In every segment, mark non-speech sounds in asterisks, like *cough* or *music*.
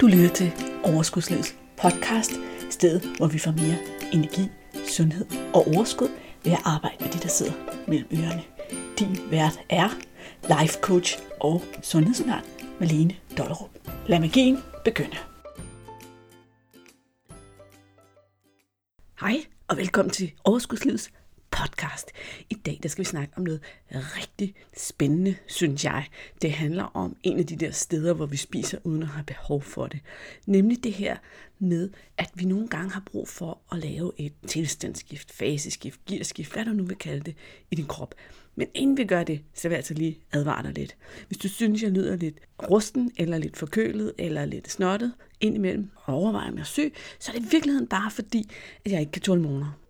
Du lytter til Overskudslivets podcast, stedet hvor vi får mere energi, sundhed og overskud ved at arbejde med de, der sidder mellem ørerne. Din vært er life coach og sundhedsundern Malene Dollerup. Lad magien begynde. Hej og velkommen til Overskudslivets podcast. I dag der skal vi snakke om noget rigtig spændende, synes jeg. Det handler om en af de der steder, hvor vi spiser uden at have behov for det. Nemlig det her med, at vi nogle gange har brug for at lave et tilstandsskift, faseskift, gearskift, hvad du nu vil kalde det, i din krop. Men inden vi gør det, så vil jeg altså lige advare dig lidt. Hvis du synes, jeg lyder lidt rusten, eller lidt forkølet, eller lidt snottet indimellem, og overvejer, om jeg er syg, så er det i virkeligheden bare fordi, at jeg ikke kan tåle morgener.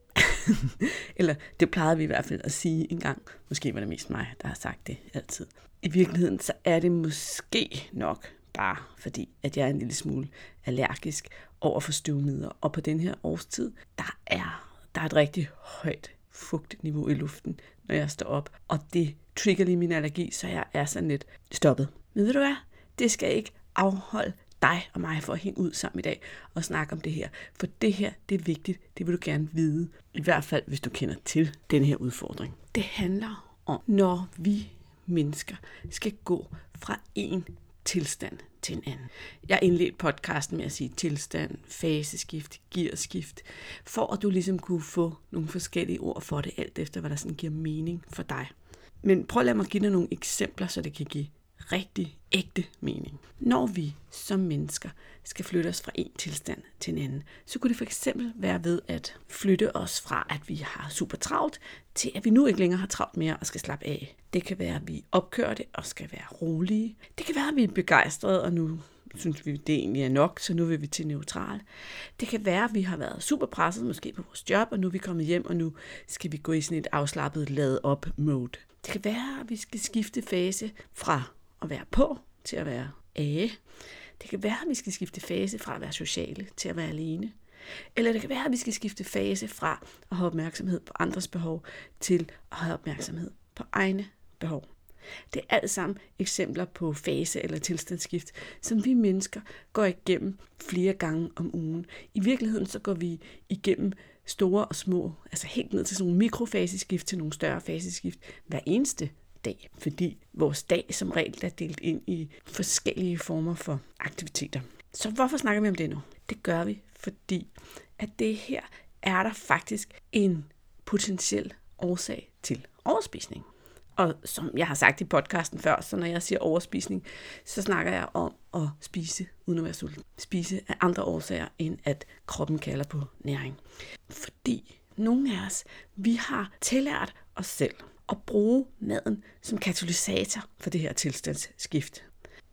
*laughs* Eller det plejede vi i hvert fald at sige en gang. Måske var det mest mig, der har sagt det altid. I virkeligheden så er det måske nok bare fordi, at jeg er en lille smule allergisk over for støvmider. Og på den her årstid, der er, der er et rigtig højt fugtniveau i luften, når jeg står op. Og det trigger lige min allergi, så jeg er sådan lidt stoppet. Men ved du hvad? Det skal ikke afholde dig og mig for at hænge ud sammen i dag og snakke om det her. For det her, det er vigtigt. Det vil du gerne vide. I hvert fald, hvis du kender til den her udfordring. Det handler om, når vi mennesker skal gå fra en tilstand til en anden. Jeg indledte podcasten med at sige tilstand, faseskift, gearskift, for at du ligesom kunne få nogle forskellige ord for det, alt efter hvad der sådan giver mening for dig. Men prøv at lade mig give dig nogle eksempler, så det kan give rigtig ægte mening. Når vi som mennesker skal flytte os fra en tilstand til en anden, så kunne det for eksempel være ved at flytte os fra, at vi har super travlt, til at vi nu ikke længere har travlt mere og skal slappe af. Det kan være, at vi opkører det og skal være rolige. Det kan være, at vi er begejstrede, og nu synes vi, det egentlig er nok, så nu vil vi til neutral. Det kan være, at vi har været super presset, måske på vores job, og nu er vi kommet hjem, og nu skal vi gå i sådan et afslappet lad op mode. Det kan være, at vi skal skifte fase fra at være på til at være af. Det kan være, at vi skal skifte fase fra at være sociale til at være alene. Eller det kan være, at vi skal skifte fase fra at have opmærksomhed på andres behov til at have opmærksomhed på egne behov. Det er alt sammen eksempler på fase- eller tilstandsskift, som vi mennesker går igennem flere gange om ugen. I virkeligheden så går vi igennem store og små, altså helt ned til sådan nogle mikrofaseskift til nogle større faseskift hver eneste dag, fordi vores dag som regel er delt ind i forskellige former for aktiviteter. Så hvorfor snakker vi om det nu? Det gør vi, fordi at det her er der faktisk en potentiel årsag til overspisning. Og som jeg har sagt i podcasten før, så når jeg siger overspisning, så snakker jeg om at spise uden at være sulten. Spise af andre årsager, end at kroppen kalder på næring. Fordi nogle af os, vi har tillært os selv at bruge maden som katalysator for det her tilstandsskift.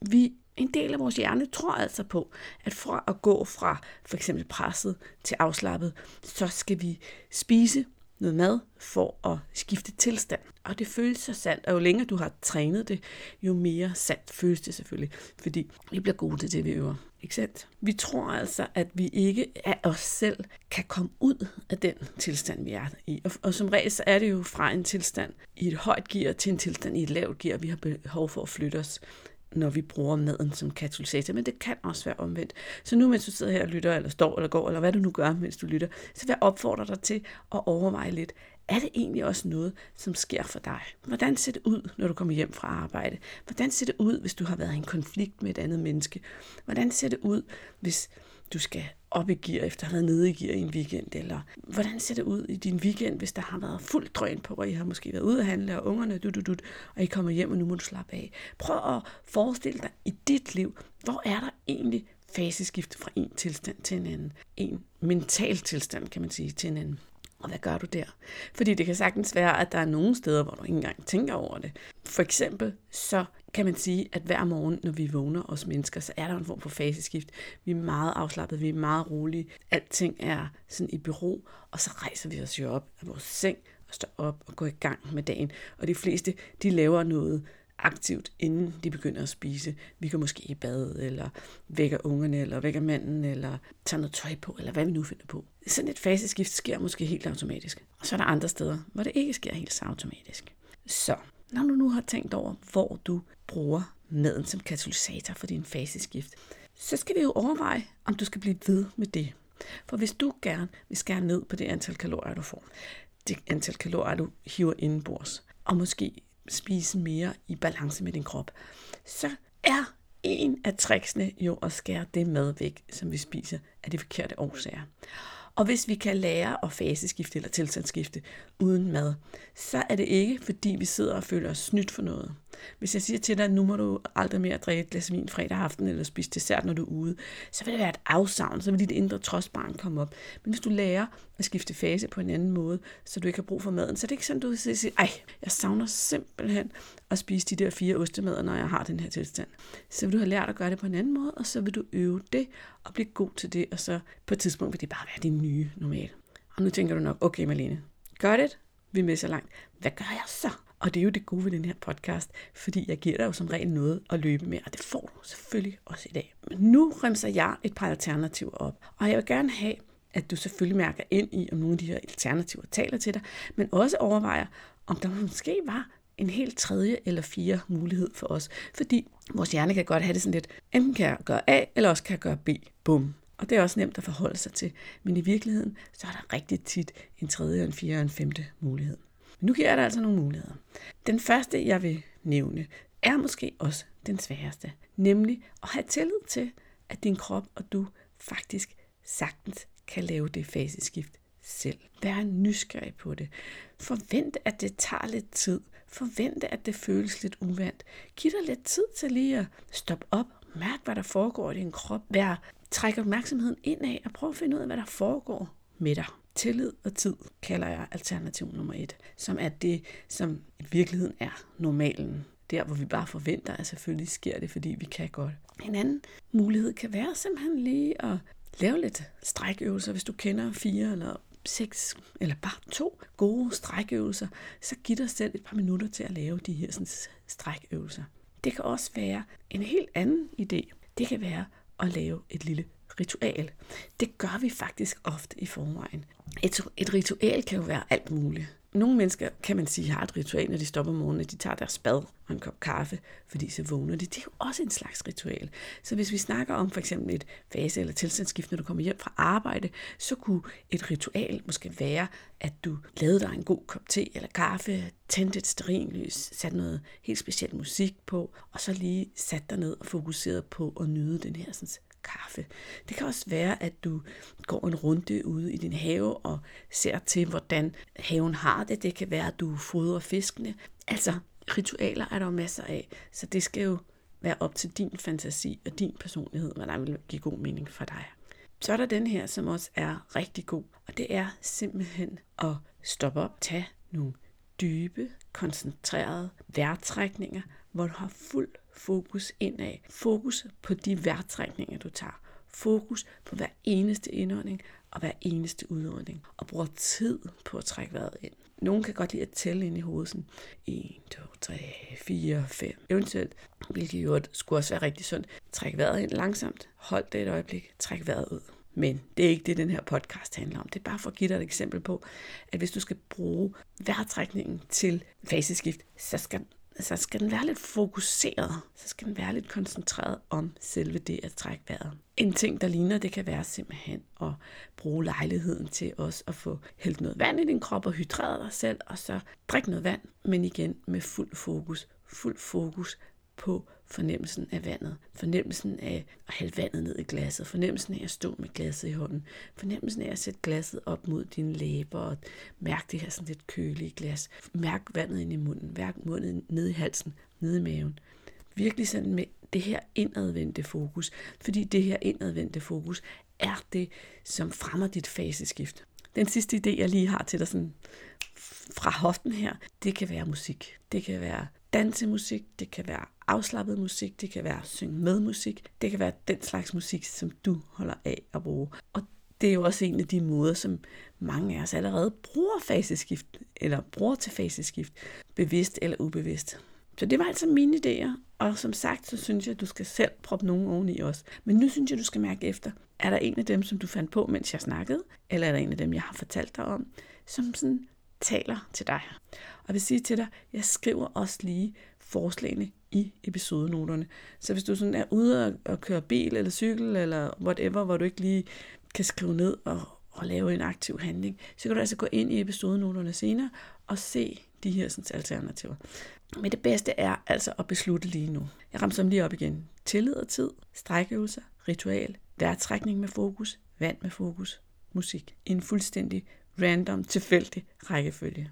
Vi en del af vores hjerne tror altså på, at for at gå fra for eksempel presset til afslappet, så skal vi spise noget mad for at skifte tilstand. Og det føles så sandt, og jo længere du har trænet det, jo mere sandt føles det selvfølgelig, fordi vi bliver gode til det, vi øver. Ikke sandt? Vi tror altså, at vi ikke af os selv kan komme ud af den tilstand, vi er i. Og, og som regel så er det jo fra en tilstand i et højt gear til en tilstand i et lavt gear, vi har behov for at flytte os når vi bruger maden som katalysator, men det kan også være omvendt. Så nu, mens du sidder her og lytter, eller står, eller går, eller hvad du nu gør, mens du lytter, så vil jeg opfordre dig til at overveje lidt, er det egentlig også noget, som sker for dig? Hvordan ser det ud, når du kommer hjem fra arbejde? Hvordan ser det ud, hvis du har været i en konflikt med et andet menneske? Hvordan ser det ud, hvis du skal op i gear, efter at have været nede i gear i en weekend? Eller hvordan ser det ud i din weekend, hvis der har været fuld drøn på, og I har måske været ude at handle, og ungerne, du, du, du, og I kommer hjem, og nu må du slappe af. Prøv at forestille dig i dit liv, hvor er der egentlig faseskift fra en tilstand til en anden. En mental tilstand, kan man sige, til en anden. Og hvad gør du der? Fordi det kan sagtens være, at der er nogle steder, hvor du ikke engang tænker over det. For eksempel så kan man sige, at hver morgen, når vi vågner os mennesker, så er der en form for faseskift. Vi er meget afslappet, vi er meget rolige. Alting er sådan i bero, og så rejser vi os jo op af vores seng og står op og går i gang med dagen. Og de fleste, de laver noget aktivt, inden de begynder at spise. Vi går måske i bad, eller vækker ungerne, eller vækker manden, eller tager noget tøj på, eller hvad vi nu finder på. Sådan et faseskift sker måske helt automatisk. Og så er der andre steder, hvor det ikke sker helt så automatisk. Så når du nu har tænkt over, hvor du bruger maden som katalysator for din faseskift, så skal vi jo overveje, om du skal blive ved med det. For hvis du gerne vil skære ned på det antal kalorier, du får, det antal kalorier, du hiver indenbords, og måske spise mere i balance med din krop, så er en af tricksene jo at skære det mad væk, som vi spiser af de forkerte årsager. Og hvis vi kan lære at faseskifte eller tilstandsskifte uden mad, så er det ikke, fordi vi sidder og føler os snydt for noget. Hvis jeg siger til dig, at nu må du aldrig mere drikke et glas vin fredag aften eller spise dessert, når du er ude, så vil det være et afsavn, så vil dit indre trodsbarn komme op. Men hvis du lærer at skifte fase på en anden måde, så du ikke har brug for maden, så er det ikke sådan, du vil sige, ej, jeg savner simpelthen at spise de der fire ostemader, når jeg har den her tilstand. Så vil du have lært at gøre det på en anden måde, og så vil du øve det og blive god til det, og så på et tidspunkt vil det bare være din nye normal. Og nu tænker du nok, okay Malene, gør det, vi er med så langt. Hvad gør jeg så? Og det er jo det gode ved den her podcast, fordi jeg giver dig jo som regel noget at løbe med, og det får du selvfølgelig også i dag. Men nu remser jeg et par alternativer op, og jeg vil gerne have, at du selvfølgelig mærker ind i, om nogle af de her alternativer taler til dig, men også overvejer, om der måske var en helt tredje eller fire mulighed for os. Fordi vores hjerne kan godt have det sådan lidt, enten kan jeg gøre A, eller også kan jeg gøre B. Bum. Og det er også nemt at forholde sig til. Men i virkeligheden, så er der rigtig tit en tredje, en fjerde og en femte mulighed. Nu giver jeg dig altså nogle muligheder. Den første, jeg vil nævne, er måske også den sværeste. Nemlig at have tillid til, at din krop og du faktisk sagtens kan lave det faseskift selv. Vær nysgerrig på det. Forvent, at det tager lidt tid. Forvent, at det føles lidt uvandt. Giv dig lidt tid til lige at stoppe op. Mærk, hvad der foregår i din krop. Vær, træk opmærksomheden indad og prøv at finde ud af, hvad der foregår med dig. Tillid og tid kalder jeg alternativ nummer et, som er det, som i virkeligheden er normalen. Der, hvor vi bare forventer, at selvfølgelig sker det, fordi vi kan godt. En anden mulighed kan være simpelthen lige at lave lidt strækøvelser, hvis du kender fire eller seks eller bare to gode strækøvelser, så giv dig selv et par minutter til at lave de her sådan, strækøvelser. Det kan også være en helt anden idé. Det kan være at lave et lille ritual. Det gør vi faktisk ofte i forvejen. Et, et ritual kan jo være alt muligt. Nogle mennesker, kan man sige, har et ritual, når de stopper om morgenen, de tager deres bad og en kop kaffe, fordi så vågner de. Det er jo også en slags ritual. Så hvis vi snakker om for eksempel et fase- eller tilstandsskift, når du kommer hjem fra arbejde, så kunne et ritual måske være, at du lavede dig en god kop te eller kaffe, tændte et sterinlys, satte noget helt specielt musik på, og så lige satte dig ned og fokuserede på at nyde den her sådan, kaffe. Det kan også være, at du går en runde ude i din have og ser til, hvordan haven har det. Det kan være, at du fodrer fiskene. Altså, ritualer er der jo masser af, så det skal jo være op til din fantasi og din personlighed, hvad der vil give god mening for dig. Så er der den her, som også er rigtig god, og det er simpelthen at stoppe op, tage nogle dybe, koncentrerede vejrtrækninger, hvor du har fuld fokus indad. Fokus på de vejrtrækninger, du tager. Fokus på hver eneste indånding og hver eneste udånding. Og bruger tid på at trække vejret ind. Nogen kan godt lide at tælle ind i hovedet. Sådan 1, 2, 3, 4, 5. Eventuelt, hvilket jo skulle også være rigtig sundt. Træk vejret ind langsomt. Hold det et øjeblik. Træk vejret ud. Men det er ikke det, den her podcast handler om. Det er bare for at give dig et eksempel på, at hvis du skal bruge vejrtrækningen til faseskift, så skal så skal den være lidt fokuseret, så skal den være lidt koncentreret om selve det at trække vejret. En ting, der ligner, det kan være simpelthen at bruge lejligheden til også at få hældt noget vand i din krop og hydreret dig selv, og så drikke noget vand, men igen med fuld fokus. Fuld fokus på fornemmelsen af vandet, fornemmelsen af at hælde vandet ned i glasset, fornemmelsen af at stå med glasset i hånden, fornemmelsen af at sætte glasset op mod dine læber og mærke det her sådan lidt kølige glas. Mærk vandet ind i munden, mærk munden ned i halsen, ned i maven. Virkelig sådan med det her indadvendte fokus, fordi det her indadvendte fokus er det, som fremmer dit faseskift. Den sidste idé, jeg lige har til dig sådan fra hoften her, det kan være musik. Det kan være dansemusik, det kan være afslappet musik, det kan være synge med musik, det kan være den slags musik, som du holder af at bruge. Og det er jo også en af de måder, som mange af os allerede bruger faseskift, eller bruger til faseskift, bevidst eller ubevidst. Så det var altså mine idéer, og som sagt, så synes jeg, at du skal selv proppe nogen oveni også. Men nu synes jeg, du skal mærke efter. Er der en af dem, som du fandt på, mens jeg snakkede? Eller er der en af dem, jeg har fortalt dig om, som sådan taler til dig? Og jeg vil sige til dig, jeg skriver også lige forslagene i episodenoterne. Så hvis du sådan er ude og, køre bil eller cykel eller whatever, hvor du ikke lige kan skrive ned og, og lave en aktiv handling, så kan du altså gå ind i episodenoterne senere og se de her sådan, alternativer. Men det bedste er altså at beslutte lige nu. Jeg rammer dem lige op igen. Tillid og tid, strækøvelser, ritual, værtrækning med fokus, vand med fokus, musik. En fuldstændig random, tilfældig rækkefølge.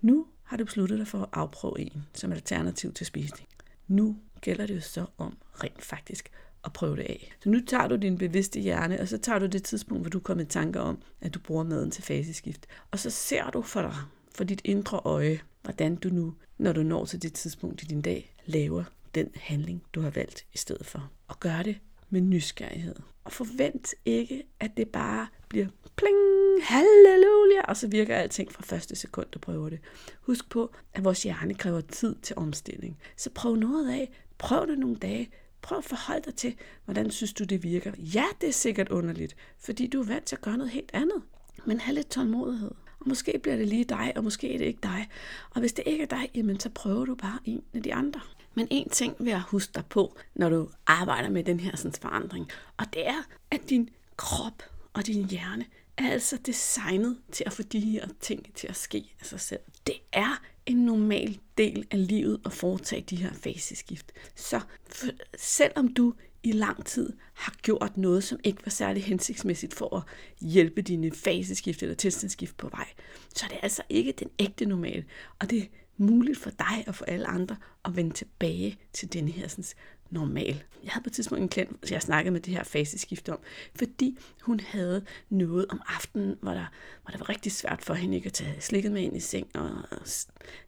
Nu har du besluttet dig for at afprøve en som et alternativ til spisning. Nu gælder det jo så om rent faktisk at prøve det af. Så nu tager du din bevidste hjerne, og så tager du det tidspunkt, hvor du kommer i tanker om, at du bruger maden til faseskift. Og så ser du for dig, for dit indre øje, hvordan du nu, når du når til det tidspunkt i din dag, laver den handling, du har valgt i stedet for. Og gør det med nysgerrighed. Og forvent ikke, at det bare bliver pling, halleluja, og så virker alting fra første sekund, du prøver det. Husk på, at vores hjerne kræver tid til omstilling. Så prøv noget af. Prøv det nogle dage. Prøv at forholde dig til, hvordan synes du, det virker. Ja, det er sikkert underligt, fordi du er vant til at gøre noget helt andet. Men have lidt tålmodighed. Og måske bliver det lige dig, og måske er det ikke dig. Og hvis det ikke er dig, jamen så prøver du bare en af de andre. Men en ting vil jeg huske dig på, når du arbejder med den her sådan, forandring, og det er, at din krop og din hjerne er altså designet til at få de her ting til at ske af sig selv. Det er en normal del af livet at foretage de her faseskift. Så for, selvom du i lang tid har gjort noget, som ikke var særlig hensigtsmæssigt for at hjælpe dine faseskift eller tilstandsskift på vej, så er det altså ikke den ægte normal. Og det er muligt for dig og for alle andre at vende tilbage til denne her sådan, normal. Jeg havde på et tidspunkt en klient, jeg snakkede med det her faseskift om, fordi hun havde noget om aftenen, hvor der, hvor der var rigtig svært for hende ikke at tage slikket med ind i seng og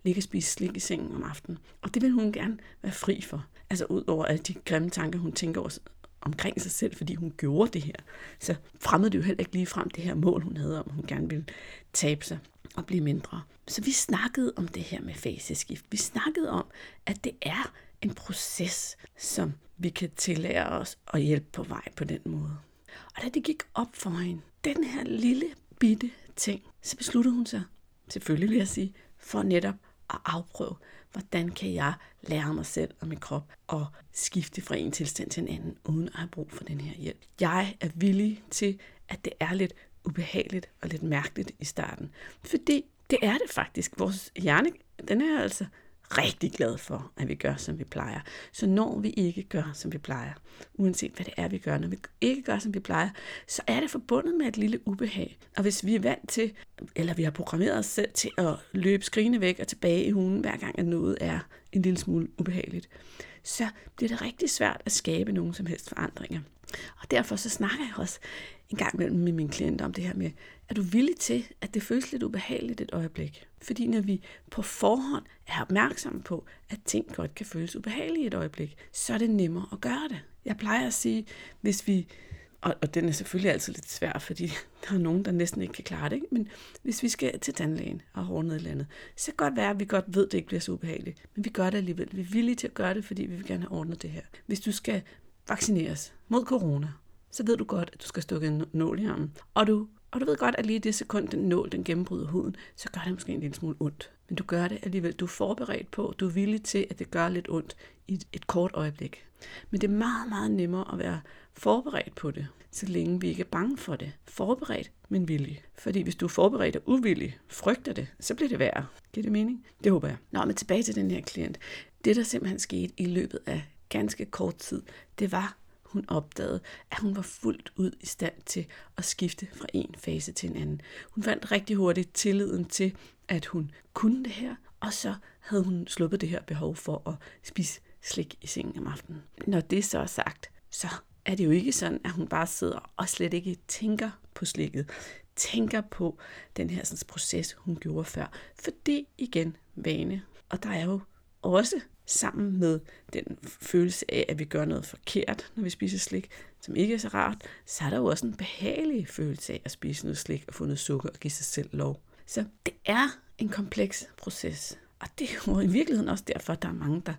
ligge og spise slik i sengen om aftenen. Og det ville hun gerne være fri for. Altså ud over alle de grimme tanker, hun tænker over omkring sig selv, fordi hun gjorde det her. Så fremmede det jo heller ikke lige frem det her mål, hun havde om, hun gerne ville tabe sig og blive mindre. Så vi snakkede om det her med faseskift. Vi snakkede om, at det er en proces, som vi kan tillære os og hjælpe på vej på den måde. Og da det gik op for hende, den her lille bitte ting, så besluttede hun sig, selvfølgelig vil jeg sige, for netop at afprøve, hvordan kan jeg lære mig selv og min krop at skifte fra en tilstand til en anden, uden at have brug for den her hjælp. Jeg er villig til, at det er lidt ubehageligt og lidt mærkeligt i starten, fordi det er det faktisk. Vores hjerne, den er altså rigtig glad for, at vi gør, som vi plejer. Så når vi ikke gør, som vi plejer, uanset hvad det er, vi gør, når vi ikke gør, som vi plejer, så er det forbundet med et lille ubehag. Og hvis vi er vant til, eller vi har programmeret os selv til at løbe skrigende væk og tilbage i hunden, hver gang at noget er en lille smule ubehageligt, så bliver det rigtig svært at skabe nogen som helst forandringer. Og derfor så snakker jeg også en gang imellem med mine klienter om det her med, er du villig til, at det føles lidt ubehageligt et øjeblik? Fordi når vi på forhånd er opmærksomme på, at ting godt kan føles ubehagelige et øjeblik, så er det nemmere at gøre det. Jeg plejer at sige, hvis vi, og, og den er selvfølgelig altid lidt svær, fordi *laughs* der er nogen, der næsten ikke kan klare det, ikke? men hvis vi skal til tandlægen og har et eller andet, så kan det godt være, at vi godt ved, at det ikke bliver så ubehageligt, men vi gør det alligevel. Vi er villige til at gøre det, fordi vi vil gerne have ordnet det her. Hvis du skal vaccineres mod corona, så ved du godt, at du skal stukke en nål i armen. Og du, og du ved godt, at lige det sekund, den nål den gennembryder huden, så gør det måske en lille smule ondt. Men du gør det alligevel. Du er forberedt på, du er villig til, at det gør lidt ondt i et, et kort øjeblik. Men det er meget, meget nemmere at være forberedt på det, så længe vi ikke er bange for det. Forberedt, men villig. Fordi hvis du er forberedt og uvillig, frygter det, så bliver det værre. Giver det mening? Det håber jeg. Nå, men tilbage til den her klient. Det, der simpelthen skete i løbet af ganske kort tid, det var, hun opdagede, at hun var fuldt ud i stand til at skifte fra en fase til en anden. Hun fandt rigtig hurtigt tilliden til, at hun kunne det her, og så havde hun sluppet det her behov for at spise slik i sengen om aftenen. Når det så er sagt, så er det jo ikke sådan, at hun bare sidder og slet ikke tænker på slikket, tænker på den her sådan, proces, hun gjorde før. Fordi igen, vane. Og der er jo også sammen med den følelse af, at vi gør noget forkert, når vi spiser slik, som ikke er så rart, så er der jo også en behagelig følelse af at spise noget slik og få noget sukker og give sig selv lov. Så det er en kompleks proces. Og det er jo i virkeligheden også derfor, at der er mange, der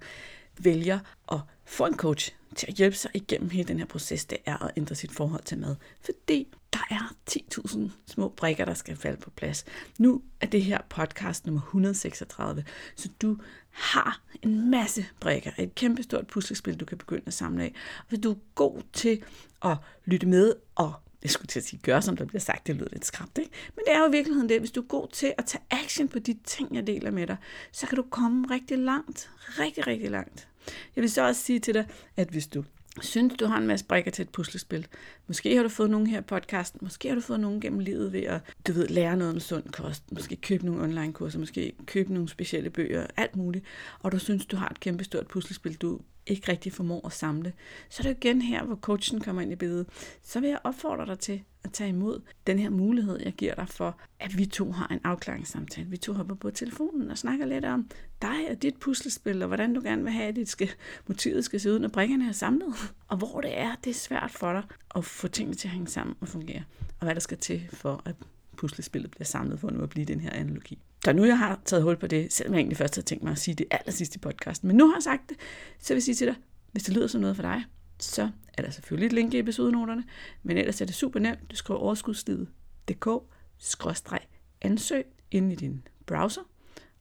vælger at få en coach til at hjælpe sig igennem hele den her proces, det er at ændre sit forhold til mad. Fordi der er 10.000 små brikker, der skal falde på plads. Nu er det her podcast nummer 136, så du har en masse brikker, et kæmpestort puslespil, du kan begynde at samle af. Og hvis du er god til at lytte med og jeg skulle til at sige, gør som der bliver sagt, det lyder lidt skræmt, ikke? Men det er jo i virkeligheden det, hvis du er god til at tage action på de ting, jeg deler med dig, så kan du komme rigtig langt, rigtig, rigtig langt. Jeg vil så også sige til dig, at hvis du synes, du har en masse brikker til et puslespil. Måske har du fået nogen her i podcasten, måske har du fået nogen gennem livet ved at, du ved, lære noget om sund kost, måske købe nogle online kurser, måske købe nogle specielle bøger, alt muligt, og du synes, du har et kæmpe stort puslespil, du ikke rigtig formår at samle, så er det igen her, hvor coachen kommer ind i billedet. Så vil jeg opfordre dig til at tage imod den her mulighed, jeg giver dig for, at vi to har en afklaringssamtale. Vi to hopper på telefonen og snakker lidt om dig og dit puslespil, og hvordan du gerne vil have, at dit skal, motivet skal se ud, når brikkerne er samlet. *laughs* Og hvor det er, det er svært for dig at få tingene til at hænge sammen og fungere. Og hvad der skal til for, at puslespillet bliver samlet for nu at blive den her analogi. Så nu jeg har taget hul på det, selvom jeg egentlig først havde tænkt mig at sige det aller sidste i podcasten, men nu har jeg sagt det, så vil jeg sige til dig, hvis det lyder som noget for dig, så er der selvfølgelig et link i episodenoterne, men ellers er det super nemt. Du skriver overskudslivet.dk ansøg ind i din browser,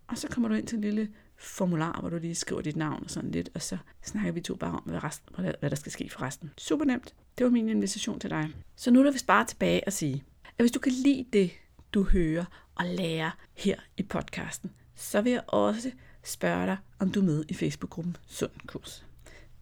og så kommer du ind til en lille formular, hvor du lige skriver dit navn og sådan lidt, og så snakker vi to bare om, hvad, resten, hvad der skal ske for resten. Super nemt. Det var min invitation til dig. Så nu er der vist bare tilbage at sige, at hvis du kan lide det, du hører og lærer her i podcasten, så vil jeg også spørge dig, om du er med i Facebook-gruppen Sund Kurs.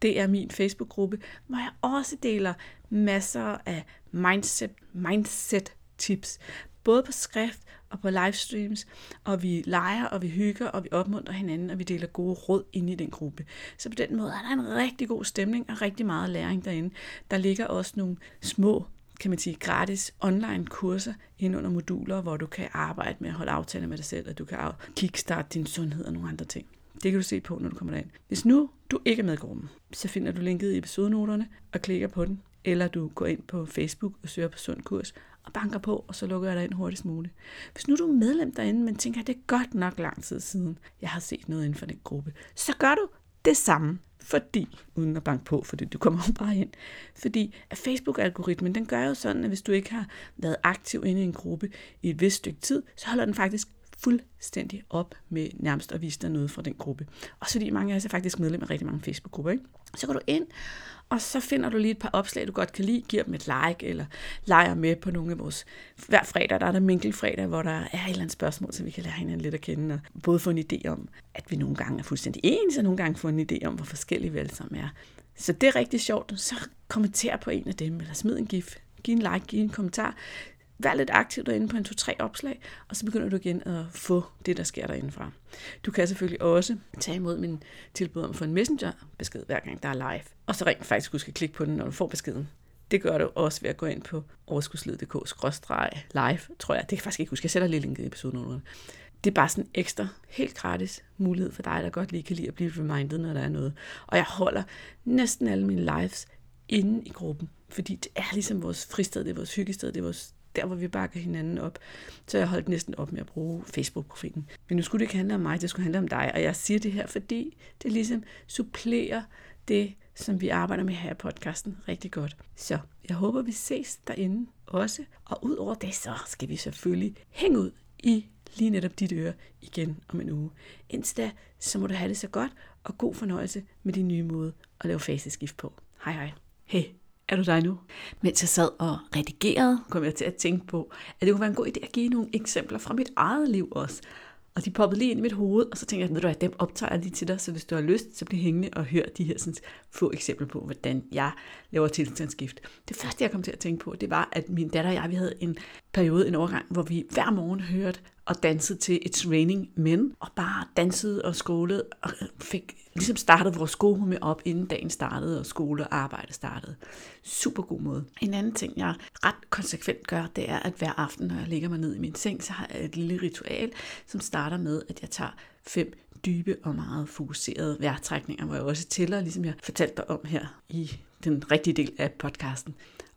Det er min Facebook-gruppe, hvor jeg også deler masser af mindset, mindset tips, både på skrift og på livestreams, og vi leger, og vi hygger, og vi opmuntrer hinanden, og vi deler gode råd ind i den gruppe. Så på den måde er der en rigtig god stemning og rigtig meget læring derinde. Der ligger også nogle små kan man sige, gratis online kurser ind under moduler, hvor du kan arbejde med at holde aftaler med dig selv, og du kan kickstarte din sundhed og nogle andre ting. Det kan du se på, når du kommer derind. Hvis nu du ikke er med i gruppen, så finder du linket i episodenoterne og klikker på den, eller du går ind på Facebook og søger på Sund Kurs og banker på, og så lukker jeg dig ind hurtigst muligt. Hvis nu du er medlem derinde, men tænker, at det er godt nok lang tid siden, jeg har set noget inden for den gruppe, så gør du det samme fordi, uden at banke på, fordi du kommer jo bare ind, fordi at Facebook-algoritmen, den gør jo sådan, at hvis du ikke har været aktiv inde i en gruppe i et vist stykke tid, så holder den faktisk fuldstændig op med nærmest at vise dig noget fra den gruppe. Og fordi mange af os er faktisk medlem af rigtig mange Facebook-grupper, ikke? så går du ind, og så finder du lige et par opslag, du godt kan lide, giver dem et like, eller leger med på nogle af vores... Hver fredag, der er der minkelfredag, hvor der er et eller andet spørgsmål, så vi kan lære hinanden lidt at kende, og både få en idé om, at vi nogle gange er fuldstændig enige, og nogle gange få en idé om, hvor forskellige vi alle sammen er. Så det er rigtig sjovt. Så kommenter på en af dem, eller smid en gif, giv en like, giv en kommentar. Vær lidt aktiv derinde på en 2-3 opslag, og så begynder du igen at få det, der sker derindefra. Du kan selvfølgelig også tage imod min tilbud om at få en messenger-besked, hver gang der er live. Og så rent faktisk huske at klikke på den, når du får beskeden. Det gør du også ved at gå ind på overskudslid.dk-live, tror jeg. Det kan jeg faktisk ikke huske. Jeg sætter lige linket i episoden. Det er bare sådan en ekstra, helt gratis mulighed for dig, der godt lige kan lide at blive reminded, når der er noget. Og jeg holder næsten alle mine lives inde i gruppen, fordi det er ligesom vores fristed, det er vores hyggested, det er vores der hvor vi bakker hinanden op. Så jeg holdt næsten op med at bruge Facebook-profilen. Men nu skulle det ikke handle om mig, det skulle handle om dig. Og jeg siger det her, fordi det ligesom supplerer det, som vi arbejder med her i podcasten rigtig godt. Så jeg håber, vi ses derinde også. Og ud over det, så skal vi selvfølgelig hænge ud i lige netop dit øre igen om en uge. Indtil da, så må du have det så godt, og god fornøjelse med din nye måde at lave faseskift på. Hej hej. Hey. Er du dig nu? Mens jeg sad og redigerede, kom jeg til at tænke på, at det kunne være en god idé at give nogle eksempler fra mit eget liv også. Og de poppede lige ind i mit hoved, og så tænkte jeg, ved du hvad, dem optager jeg lige til dig, så hvis du har lyst, så bliv hængende og hør de her sådan, få eksempler på, hvordan jeg laver tilstandsskift. Det første, jeg kom til at tænke på, det var, at min datter og jeg, vi havde en periode, en overgang, hvor vi hver morgen hørte og dansede til It's Raining Men, og bare dansede og skålede, og fik ligesom startet vores gode med op, inden dagen startede, og skole og arbejde startede. Super god måde. En anden ting, jeg ret konsekvent gør, det er, at hver aften, når jeg ligger mig ned i min seng, så har jeg et lille ritual, som starter med, at jeg tager fem dybe og meget fokuserede vejrtrækninger, hvor jeg også tæller, ligesom jeg fortalte dig om her i den rigtige del af podcasten.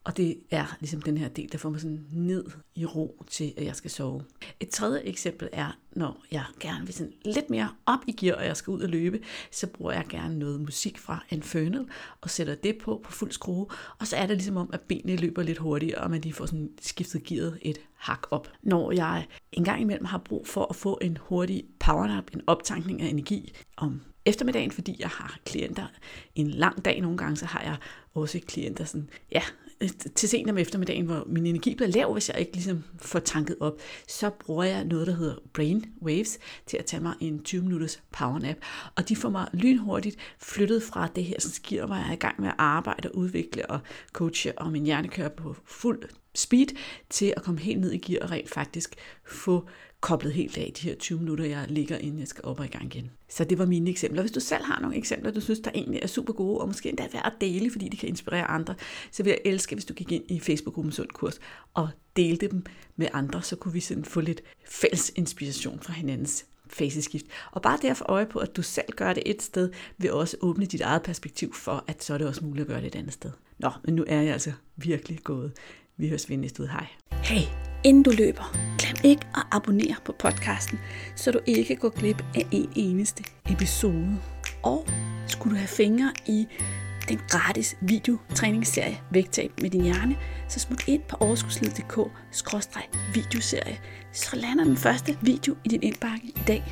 Og det er ligesom den her del, der får mig sådan ned i ro til, at jeg skal sove. Et tredje eksempel er, når jeg gerne vil sådan lidt mere op i gear, og jeg skal ud og løbe, så bruger jeg gerne noget musik fra Infernal, og sætter det på på fuld skrue, og så er det ligesom om, at benene løber lidt hurtigere, og man lige får sådan skiftet gearet et hak op. Når jeg engang imellem har brug for at få en hurtig powernap, en optankning af energi om eftermiddagen, fordi jeg har klienter en lang dag nogle gange, så har jeg også klienter sådan, ja, Øh, til sent om eftermiddagen, hvor min energi bliver lav, hvis jeg ikke ligesom får tanket op, så bruger jeg noget, der hedder Brain Waves, til at tage mig en 20 minutters powernap. Og de får mig lynhurtigt flyttet fra det her, som giver mig, at jeg er i gang med at arbejde og udvikle og coache, og min hjerne kører på fuld speed, til at komme helt ned i gear og rent faktisk få koblet helt af de her 20 minutter, jeg ligger, inden jeg skal op og i gang igen. Så det var mine eksempler. Hvis du selv har nogle eksempler, du synes, der egentlig er super gode, og måske endda er værd at dele, fordi de kan inspirere andre, så vil jeg elske, hvis du gik ind i Facebook-gruppen Sund Kurs og delte dem med andre, så kunne vi sådan få lidt fælles inspiration fra hinandens faseskift. Og bare derfor øje på, at du selv gør det et sted, vil også åbne dit eget perspektiv for, at så er det også muligt at gøre det et andet sted. Nå, men nu er jeg altså virkelig gået. Vi høres ved næste ud. Hej. Hey, inden du løber, glem ikke at abonnere på podcasten, så du ikke går glip af en eneste episode. Og skulle du have fingre i den gratis videotræningsserie Vægtab med din hjerne, så smut ind på overskudslivet.dk-videoserie, så lander den første video i din indbakke i dag.